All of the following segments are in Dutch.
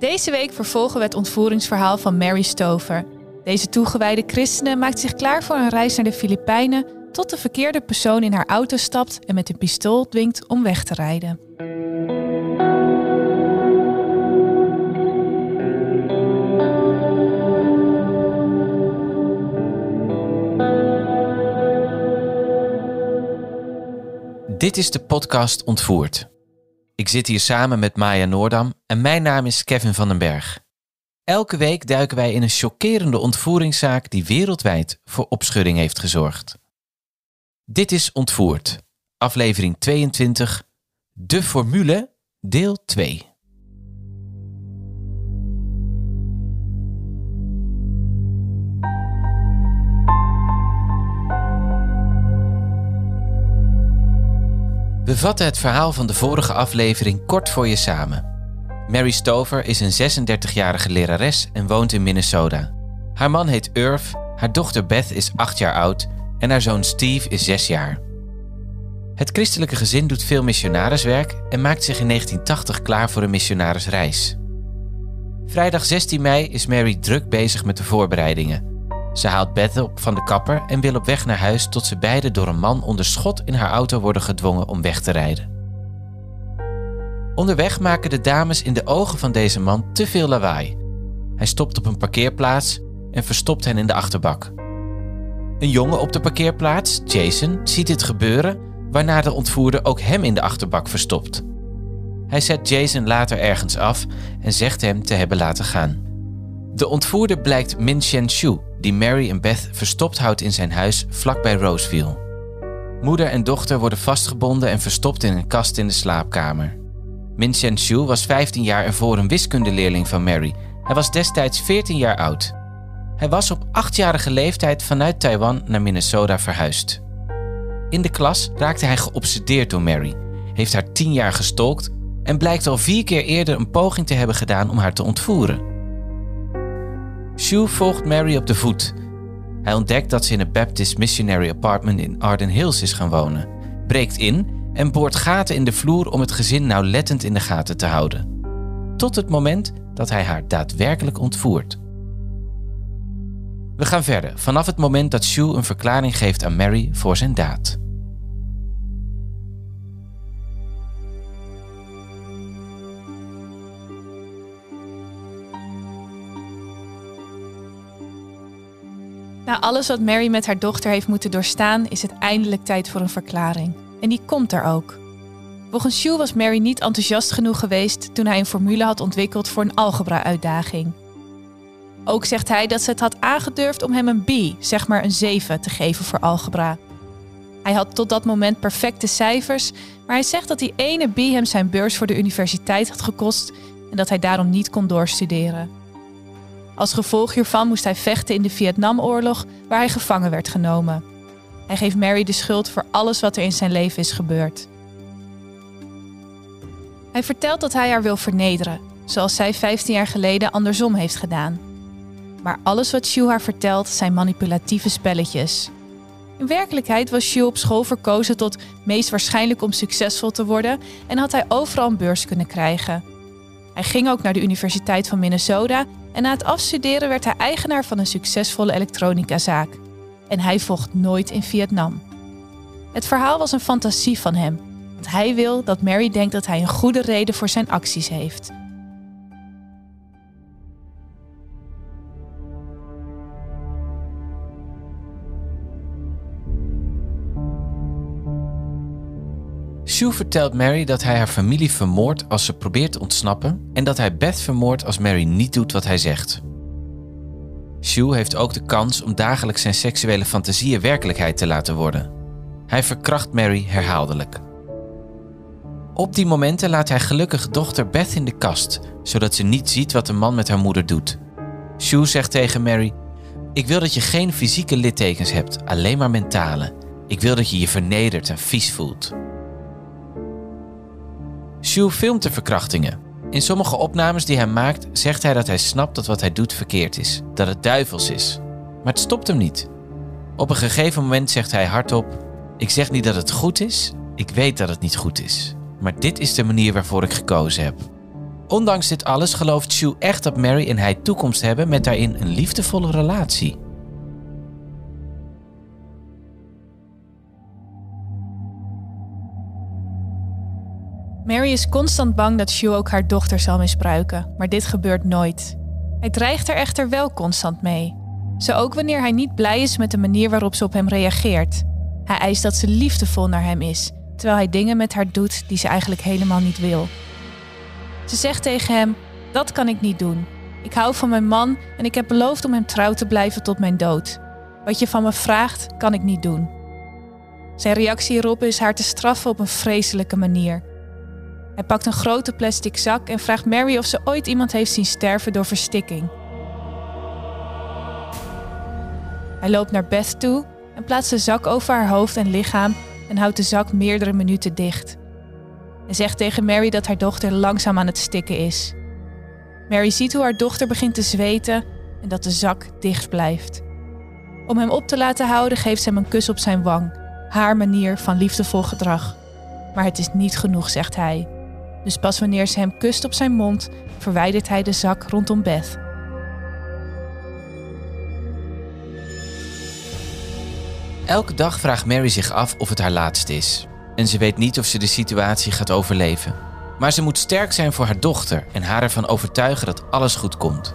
Deze week vervolgen we het ontvoeringsverhaal van Mary Stover. Deze toegewijde christene maakt zich klaar voor een reis naar de Filipijnen tot de verkeerde persoon in haar auto stapt en met een pistool dwingt om weg te rijden. Dit is de podcast Ontvoerd. Ik zit hier samen met Maya Noordam en mijn naam is Kevin van den Berg. Elke week duiken wij in een chockerende ontvoeringszaak die wereldwijd voor opschudding heeft gezorgd. Dit is Ontvoerd, aflevering 22, De Formule, deel 2. We vatten het verhaal van de vorige aflevering kort voor je samen. Mary Stover is een 36-jarige lerares en woont in Minnesota. Haar man heet Irv, haar dochter Beth is 8 jaar oud en haar zoon Steve is 6 jaar. Het christelijke gezin doet veel missionariswerk en maakt zich in 1980 klaar voor een missionarisreis. Vrijdag 16 mei is Mary druk bezig met de voorbereidingen. Ze haalt Beth op van de kapper en wil op weg naar huis tot ze beiden door een man onder schot in haar auto worden gedwongen om weg te rijden. Onderweg maken de dames in de ogen van deze man te veel lawaai. Hij stopt op een parkeerplaats en verstopt hen in de achterbak. Een jongen op de parkeerplaats, Jason, ziet dit gebeuren, waarna de ontvoerder ook hem in de achterbak verstopt. Hij zet Jason later ergens af en zegt hem te hebben laten gaan. De ontvoerder blijkt Min Chen Shu, die Mary en Beth verstopt houdt in zijn huis vlakbij Roseville. Moeder en dochter worden vastgebonden en verstopt in een kast in de slaapkamer. Min Shu was 15 jaar ervoor een wiskundeleerling van Mary. Hij was destijds 14 jaar oud. Hij was op 8-jarige leeftijd vanuit Taiwan naar Minnesota verhuisd. In de klas raakte hij geobsedeerd door Mary, heeft haar 10 jaar gestolkt en blijkt al vier keer eerder een poging te hebben gedaan om haar te ontvoeren. Shu volgt Mary op de voet. Hij ontdekt dat ze in een Baptist Missionary Apartment in Arden Hills is gaan wonen, breekt in en boort gaten in de vloer om het gezin nauwlettend in de gaten te houden. Tot het moment dat hij haar daadwerkelijk ontvoert. We gaan verder vanaf het moment dat Shu een verklaring geeft aan Mary voor zijn daad. Na alles wat Mary met haar dochter heeft moeten doorstaan, is het eindelijk tijd voor een verklaring. En die komt er ook. Volgens Shu was Mary niet enthousiast genoeg geweest toen hij een formule had ontwikkeld voor een algebra-uitdaging. Ook zegt hij dat ze het had aangedurfd om hem een B, zeg maar een 7, te geven voor algebra. Hij had tot dat moment perfecte cijfers, maar hij zegt dat die ene B hem zijn beurs voor de universiteit had gekost en dat hij daarom niet kon doorstuderen. Als gevolg hiervan moest hij vechten in de Vietnamoorlog, waar hij gevangen werd genomen. Hij geeft Mary de schuld voor alles wat er in zijn leven is gebeurd. Hij vertelt dat hij haar wil vernederen, zoals zij 15 jaar geleden andersom heeft gedaan. Maar alles wat Shu haar vertelt zijn manipulatieve spelletjes. In werkelijkheid was Shu op school verkozen tot meest waarschijnlijk om succesvol te worden en had hij overal een beurs kunnen krijgen. Hij ging ook naar de Universiteit van Minnesota en na het afstuderen werd hij eigenaar van een succesvolle elektronicazaak. En hij vocht nooit in Vietnam. Het verhaal was een fantasie van hem, want hij wil dat Mary denkt dat hij een goede reden voor zijn acties heeft. Sue vertelt Mary dat hij haar familie vermoordt als ze probeert te ontsnappen en dat hij Beth vermoordt als Mary niet doet wat hij zegt. Sue heeft ook de kans om dagelijks zijn seksuele fantasieën werkelijkheid te laten worden. Hij verkracht Mary herhaaldelijk. Op die momenten laat hij gelukkig dochter Beth in de kast, zodat ze niet ziet wat de man met haar moeder doet. Sue zegt tegen Mary: Ik wil dat je geen fysieke littekens hebt, alleen maar mentale. Ik wil dat je je vernederd en vies voelt. Sue filmt de verkrachtingen. In sommige opnames die hij maakt, zegt hij dat hij snapt dat wat hij doet verkeerd is, dat het duivels is. Maar het stopt hem niet. Op een gegeven moment zegt hij hardop: Ik zeg niet dat het goed is, ik weet dat het niet goed is. Maar dit is de manier waarvoor ik gekozen heb. Ondanks dit alles gelooft Sue echt dat Mary en hij toekomst hebben met daarin een liefdevolle relatie. Mary is constant bang dat Sue ook haar dochter zal misbruiken, maar dit gebeurt nooit. Hij dreigt er echter wel constant mee. Zo ook wanneer hij niet blij is met de manier waarop ze op hem reageert. Hij eist dat ze liefdevol naar hem is, terwijl hij dingen met haar doet die ze eigenlijk helemaal niet wil. Ze zegt tegen hem: Dat kan ik niet doen. Ik hou van mijn man en ik heb beloofd om hem trouw te blijven tot mijn dood. Wat je van me vraagt, kan ik niet doen. Zijn reactie hierop is haar te straffen op een vreselijke manier. Hij pakt een grote plastic zak en vraagt Mary of ze ooit iemand heeft zien sterven door verstikking. Hij loopt naar Beth toe en plaatst de zak over haar hoofd en lichaam en houdt de zak meerdere minuten dicht. Hij zegt tegen Mary dat haar dochter langzaam aan het stikken is. Mary ziet hoe haar dochter begint te zweten en dat de zak dicht blijft. Om hem op te laten houden geeft ze hem een kus op zijn wang, haar manier van liefdevol gedrag. Maar het is niet genoeg, zegt hij. Dus pas wanneer ze hem kust op zijn mond, verwijdert hij de zak rondom Beth. Elke dag vraagt Mary zich af of het haar laatste is. En ze weet niet of ze de situatie gaat overleven. Maar ze moet sterk zijn voor haar dochter en haar ervan overtuigen dat alles goed komt.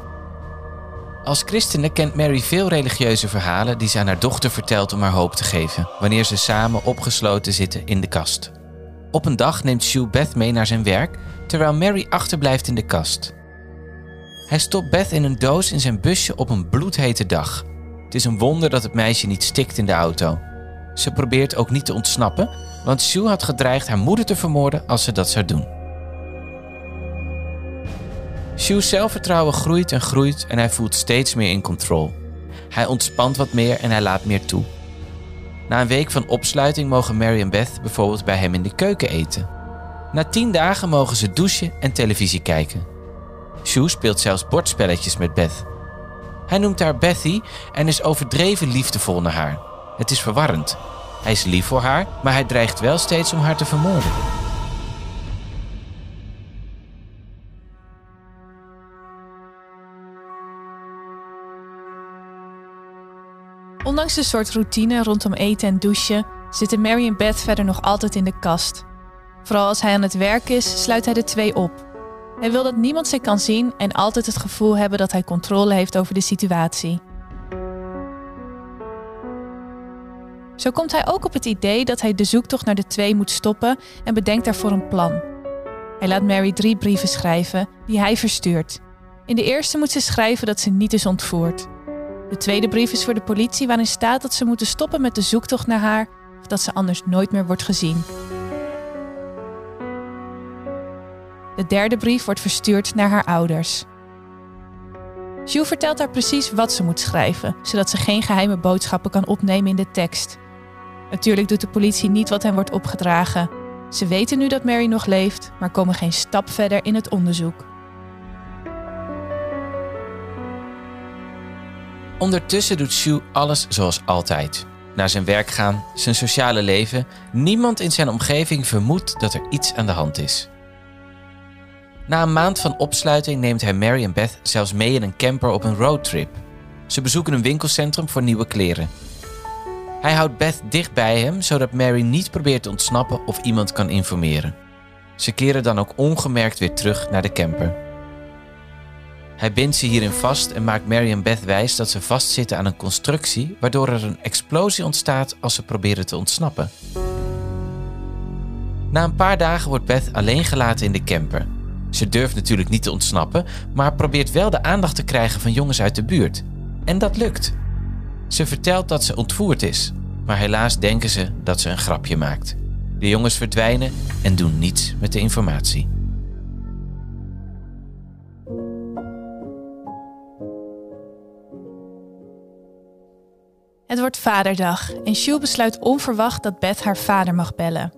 Als christene kent Mary veel religieuze verhalen die ze aan haar dochter vertelt om haar hoop te geven, wanneer ze samen opgesloten zitten in de kast. Op een dag neemt Sue Beth mee naar zijn werk, terwijl Mary achterblijft in de kast. Hij stopt Beth in een doos in zijn busje op een bloedhete dag. Het is een wonder dat het meisje niet stikt in de auto. Ze probeert ook niet te ontsnappen, want Sue had gedreigd haar moeder te vermoorden als ze dat zou doen. Sue's zelfvertrouwen groeit en groeit en hij voelt steeds meer in controle. Hij ontspant wat meer en hij laat meer toe. Na een week van opsluiting mogen Mary en Beth bijvoorbeeld bij hem in de keuken eten. Na tien dagen mogen ze douchen en televisie kijken. Sue speelt zelfs bordspelletjes met Beth. Hij noemt haar Bethy en is overdreven liefdevol naar haar. Het is verwarrend. Hij is lief voor haar, maar hij dreigt wel steeds om haar te vermoorden. Ondanks de soort routine rondom eten en douchen zitten Mary en Beth verder nog altijd in de kast. Vooral als hij aan het werk is, sluit hij de twee op. Hij wil dat niemand ze kan zien en altijd het gevoel hebben dat hij controle heeft over de situatie. Zo komt hij ook op het idee dat hij de zoektocht naar de twee moet stoppen en bedenkt daarvoor een plan. Hij laat Mary drie brieven schrijven die hij verstuurt. In de eerste moet ze schrijven dat ze niet is ontvoerd. De tweede brief is voor de politie waarin staat dat ze moeten stoppen met de zoektocht naar haar of dat ze anders nooit meer wordt gezien. De derde brief wordt verstuurd naar haar ouders. Jules vertelt haar precies wat ze moet schrijven, zodat ze geen geheime boodschappen kan opnemen in de tekst. Natuurlijk doet de politie niet wat hen wordt opgedragen. Ze weten nu dat Mary nog leeft, maar komen geen stap verder in het onderzoek. Ondertussen doet Sue alles zoals altijd. Naar zijn werk gaan, zijn sociale leven. Niemand in zijn omgeving vermoedt dat er iets aan de hand is. Na een maand van opsluiting neemt hij Mary en Beth zelfs mee in een camper op een roadtrip. Ze bezoeken een winkelcentrum voor nieuwe kleren. Hij houdt Beth dicht bij hem, zodat Mary niet probeert te ontsnappen of iemand kan informeren. Ze keren dan ook ongemerkt weer terug naar de camper. Hij bindt ze hierin vast en maakt Mary en Beth wijs dat ze vastzitten aan een constructie, waardoor er een explosie ontstaat als ze proberen te ontsnappen. Na een paar dagen wordt Beth alleen gelaten in de camper. Ze durft natuurlijk niet te ontsnappen, maar probeert wel de aandacht te krijgen van jongens uit de buurt. En dat lukt. Ze vertelt dat ze ontvoerd is, maar helaas denken ze dat ze een grapje maakt. De jongens verdwijnen en doen niets met de informatie. Het wordt vaderdag en Sue besluit onverwacht dat Beth haar vader mag bellen.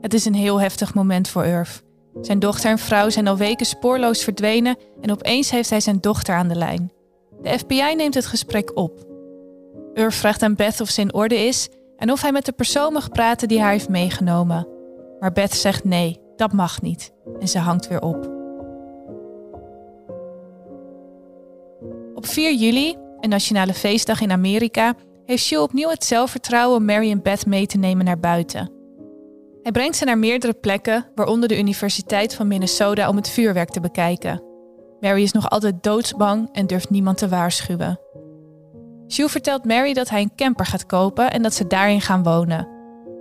Het is een heel heftig moment voor Irv. Zijn dochter en vrouw zijn al weken spoorloos verdwenen en opeens heeft hij zijn dochter aan de lijn. De FBI neemt het gesprek op. Irv vraagt aan Beth of ze in orde is en of hij met de persoon mag praten die haar heeft meegenomen. Maar Beth zegt nee, dat mag niet. En ze hangt weer op. Op 4 juli, een nationale feestdag in Amerika, heeft Sue opnieuw het zelfvertrouwen Mary en Beth mee te nemen naar buiten. Hij brengt ze naar meerdere plekken, waaronder de Universiteit van Minnesota, om het vuurwerk te bekijken. Mary is nog altijd doodsbang en durft niemand te waarschuwen. Sue vertelt Mary dat hij een camper gaat kopen en dat ze daarin gaan wonen.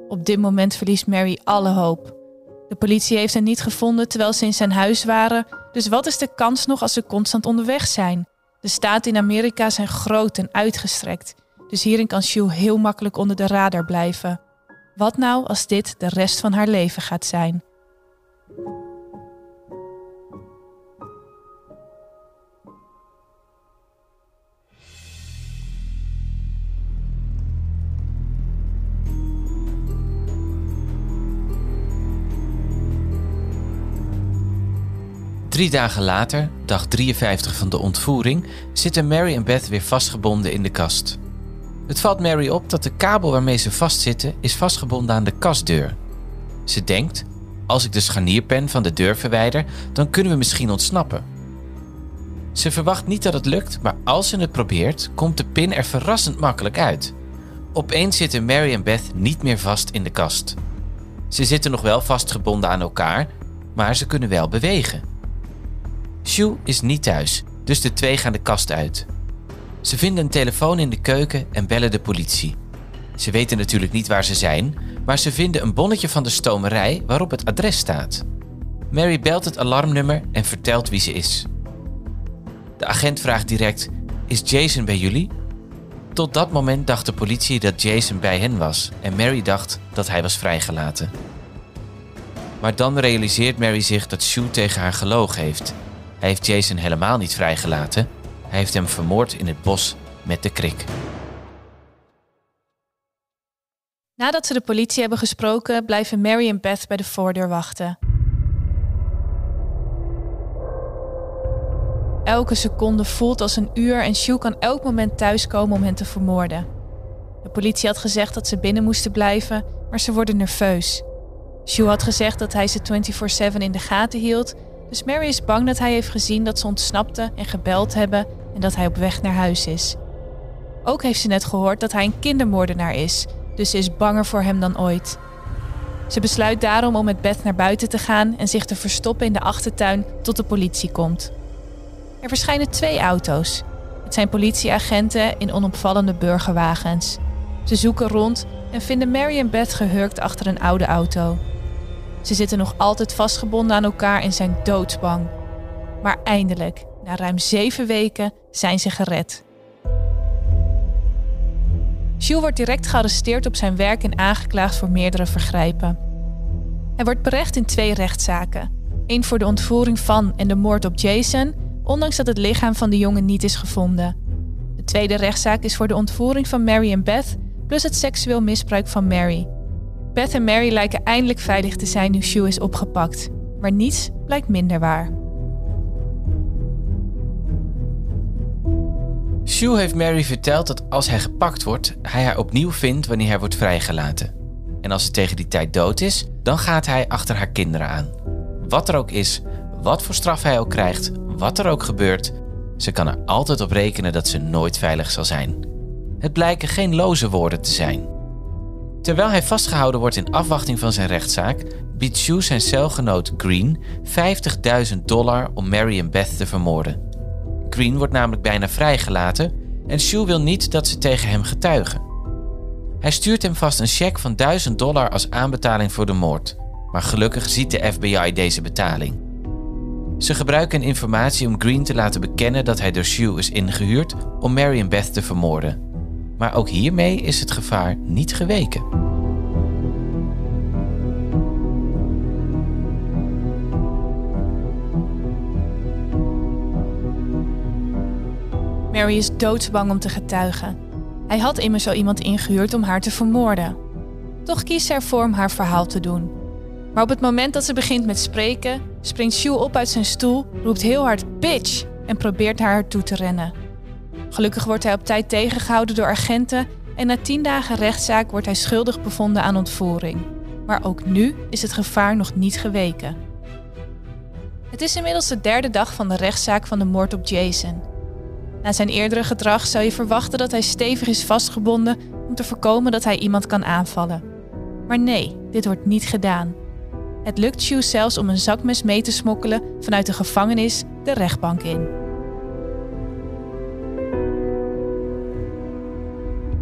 Op dit moment verliest Mary alle hoop. De politie heeft hen niet gevonden terwijl ze in zijn huis waren, dus wat is de kans nog als ze constant onderweg zijn? De staten in Amerika zijn groot en uitgestrekt, dus hierin kan Sue heel makkelijk onder de radar blijven. Wat nou als dit de rest van haar leven gaat zijn? Drie dagen later, dag 53 van de ontvoering, zitten Mary en Beth weer vastgebonden in de kast. Het valt Mary op dat de kabel waarmee ze vastzitten is vastgebonden aan de kastdeur. Ze denkt: als ik de scharnierpen van de deur verwijder, dan kunnen we misschien ontsnappen. Ze verwacht niet dat het lukt, maar als ze het probeert, komt de pin er verrassend makkelijk uit. Opeens zitten Mary en Beth niet meer vast in de kast. Ze zitten nog wel vastgebonden aan elkaar, maar ze kunnen wel bewegen. Sue is niet thuis, dus de twee gaan de kast uit. Ze vinden een telefoon in de keuken en bellen de politie. Ze weten natuurlijk niet waar ze zijn, maar ze vinden een bonnetje van de stomerij waarop het adres staat. Mary belt het alarmnummer en vertelt wie ze is. De agent vraagt direct: Is Jason bij jullie? Tot dat moment dacht de politie dat Jason bij hen was en Mary dacht dat hij was vrijgelaten. Maar dan realiseert Mary zich dat Sue tegen haar gelogen heeft. Hij heeft Jason helemaal niet vrijgelaten hij heeft hem vermoord in het bos met de krik. Nadat ze de politie hebben gesproken, blijven Mary en Beth bij de voordeur wachten. Elke seconde voelt als een uur en Sue kan elk moment thuiskomen om hen te vermoorden. De politie had gezegd dat ze binnen moesten blijven, maar ze worden nerveus. Sue had gezegd dat hij ze 24/7 in de gaten hield, dus Mary is bang dat hij heeft gezien dat ze ontsnapte en gebeld hebben en dat hij op weg naar huis is. Ook heeft ze net gehoord dat hij een kindermoordenaar is, dus ze is banger voor hem dan ooit. Ze besluit daarom om met Beth naar buiten te gaan en zich te verstoppen in de achtertuin tot de politie komt. Er verschijnen twee auto's. Het zijn politieagenten in onopvallende burgerwagens. Ze zoeken rond en vinden Mary en Beth gehurkt achter een oude auto. Ze zitten nog altijd vastgebonden aan elkaar en zijn doodsbang. Maar eindelijk, na ruim zeven weken, zijn ze gered. Jules wordt direct gearresteerd op zijn werk en aangeklaagd voor meerdere vergrijpen. Hij wordt berecht in twee rechtszaken. Eén voor de ontvoering van en de moord op Jason, ondanks dat het lichaam van de jongen niet is gevonden. De tweede rechtszaak is voor de ontvoering van Mary en Beth, plus het seksueel misbruik van Mary. Beth en Mary lijken eindelijk veilig te zijn nu Sue is opgepakt, maar niets blijkt minder waar. Sue heeft Mary verteld dat als hij gepakt wordt, hij haar opnieuw vindt wanneer hij wordt vrijgelaten. En als ze tegen die tijd dood is, dan gaat hij achter haar kinderen aan. Wat er ook is, wat voor straf hij ook krijgt, wat er ook gebeurt, ze kan er altijd op rekenen dat ze nooit veilig zal zijn. Het blijken geen loze woorden te zijn. Terwijl hij vastgehouden wordt in afwachting van zijn rechtszaak, biedt Sue zijn celgenoot Green 50.000 dollar om Mary en Beth te vermoorden. Green wordt namelijk bijna vrijgelaten en Sue wil niet dat ze tegen hem getuigen. Hij stuurt hem vast een cheque van 1000 dollar als aanbetaling voor de moord, maar gelukkig ziet de FBI deze betaling. Ze gebruiken informatie om Green te laten bekennen dat hij door Sue is ingehuurd om Mary en Beth te vermoorden. Maar ook hiermee is het gevaar niet geweken. Mary is doodsbang om te getuigen. Hij had immers al iemand ingehuurd om haar te vermoorden. Toch kiest ze ervoor om haar verhaal te doen. Maar op het moment dat ze begint met spreken, springt Sue op uit zijn stoel, roept heel hard bitch en probeert haar toe te rennen. Gelukkig wordt hij op tijd tegengehouden door agenten en na tien dagen rechtszaak wordt hij schuldig bevonden aan ontvoering. Maar ook nu is het gevaar nog niet geweken. Het is inmiddels de derde dag van de rechtszaak van de moord op Jason. Na zijn eerdere gedrag zou je verwachten dat hij stevig is vastgebonden om te voorkomen dat hij iemand kan aanvallen. Maar nee, dit wordt niet gedaan. Het lukt Shu zelfs om een zakmes mee te smokkelen vanuit de gevangenis de rechtbank in.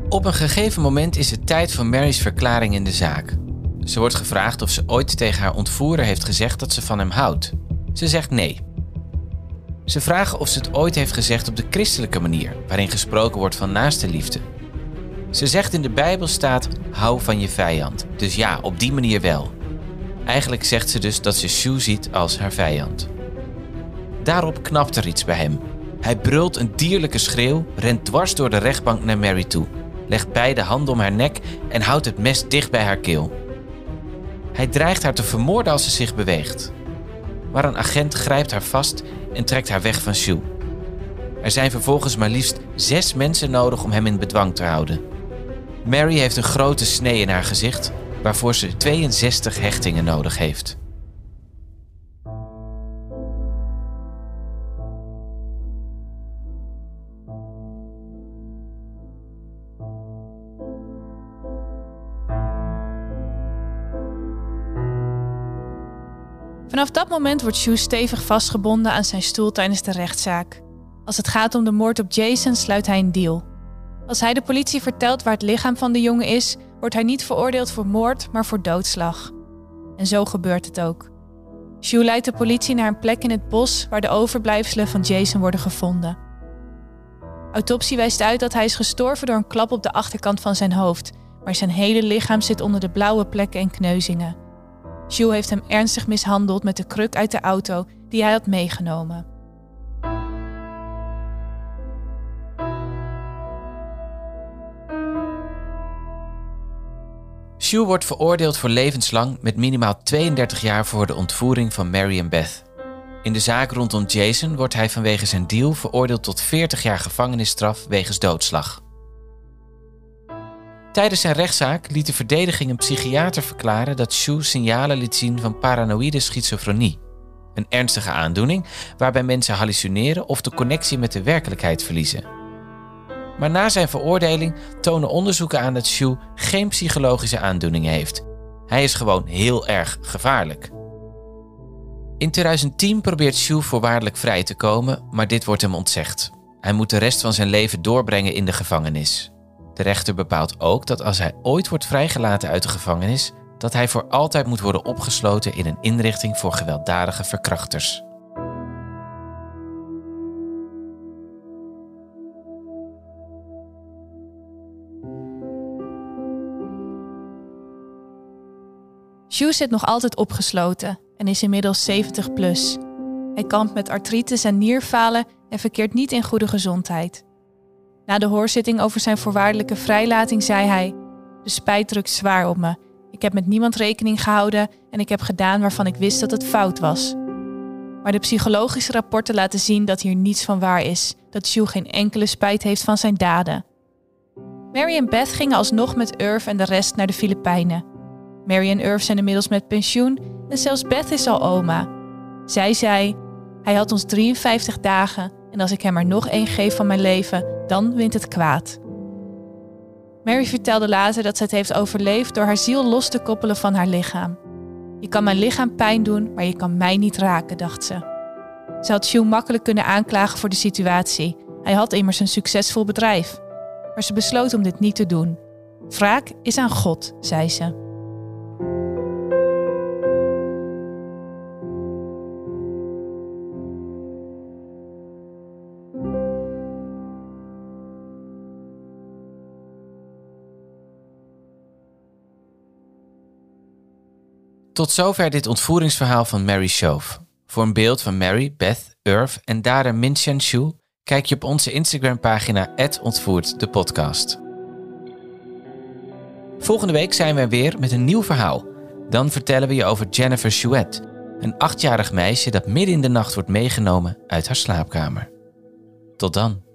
Op een gegeven moment is het tijd voor Mary's verklaring in de zaak. Ze wordt gevraagd of ze ooit tegen haar ontvoerder heeft gezegd dat ze van hem houdt. Ze zegt nee. Ze vragen of ze het ooit heeft gezegd op de christelijke manier, waarin gesproken wordt van naaste liefde. Ze zegt in de Bijbel staat: hou van je vijand. Dus ja, op die manier wel. Eigenlijk zegt ze dus dat ze Sue ziet als haar vijand. Daarop knapt er iets bij hem. Hij brult een dierlijke schreeuw, rent dwars door de rechtbank naar Mary toe, legt beide handen om haar nek en houdt het mes dicht bij haar keel. Hij dreigt haar te vermoorden als ze zich beweegt. Maar een agent grijpt haar vast en trekt haar weg van Sue. Er zijn vervolgens maar liefst zes mensen nodig om hem in bedwang te houden. Mary heeft een grote snee in haar gezicht, waarvoor ze 62 hechtingen nodig heeft. Vanaf dat moment wordt Shu stevig vastgebonden aan zijn stoel tijdens de rechtszaak. Als het gaat om de moord op Jason sluit hij een deal. Als hij de politie vertelt waar het lichaam van de jongen is, wordt hij niet veroordeeld voor moord, maar voor doodslag. En zo gebeurt het ook. Shu leidt de politie naar een plek in het bos waar de overblijfselen van Jason worden gevonden. Autopsie wijst uit dat hij is gestorven door een klap op de achterkant van zijn hoofd, maar zijn hele lichaam zit onder de blauwe plekken en kneuzingen. Shu heeft hem ernstig mishandeld met de kruk uit de auto die hij had meegenomen. Sue wordt veroordeeld voor levenslang met minimaal 32 jaar voor de ontvoering van Mary en Beth. In de zaak rondom Jason wordt hij vanwege zijn deal veroordeeld tot 40 jaar gevangenisstraf wegens doodslag. Tijdens zijn rechtszaak liet de verdediging een psychiater verklaren dat Sue signalen liet zien van paranoïde schizofrenie. Een ernstige aandoening waarbij mensen hallucineren of de connectie met de werkelijkheid verliezen. Maar na zijn veroordeling tonen onderzoeken aan dat Shu geen psychologische aandoeningen heeft. Hij is gewoon heel erg gevaarlijk. In 2010 probeert Shu voorwaardelijk vrij te komen, maar dit wordt hem ontzegd. Hij moet de rest van zijn leven doorbrengen in de gevangenis. De rechter bepaalt ook dat als hij ooit wordt vrijgelaten uit de gevangenis, dat hij voor altijd moet worden opgesloten in een inrichting voor gewelddadige verkrachters. Shu zit nog altijd opgesloten en is inmiddels 70 plus. Hij kampt met artritis en nierfalen en verkeert niet in goede gezondheid. Na de hoorzitting over zijn voorwaardelijke vrijlating zei hij: De spijt drukt zwaar op me. Ik heb met niemand rekening gehouden en ik heb gedaan waarvan ik wist dat het fout was. Maar de psychologische rapporten laten zien dat hier niets van waar is, dat Shu geen enkele spijt heeft van zijn daden. Mary en Beth gingen alsnog met Irv en de rest naar de Filipijnen. Mary en Irv zijn inmiddels met pensioen en zelfs Beth is al oma. Zij zei: Hij had ons 53 dagen en als ik hem er nog één geef van mijn leven, dan wint het kwaad. Mary vertelde later dat ze het heeft overleefd door haar ziel los te koppelen van haar lichaam. Je kan mijn lichaam pijn doen, maar je kan mij niet raken, dacht ze. Ze had Hugh makkelijk kunnen aanklagen voor de situatie. Hij had immers een succesvol bedrijf. Maar ze besloot om dit niet te doen. Wraak is aan God, zei ze. Tot zover dit ontvoeringsverhaal van Mary Shove. Voor een beeld van Mary, Beth, Irv en Dara Minshan Shu Kijk je op onze Instagram-pagina ontvoerd de podcast. Volgende week zijn we weer met een nieuw verhaal. Dan vertellen we je over Jennifer Chouette, een achtjarig meisje dat midden in de nacht wordt meegenomen uit haar slaapkamer. Tot dan.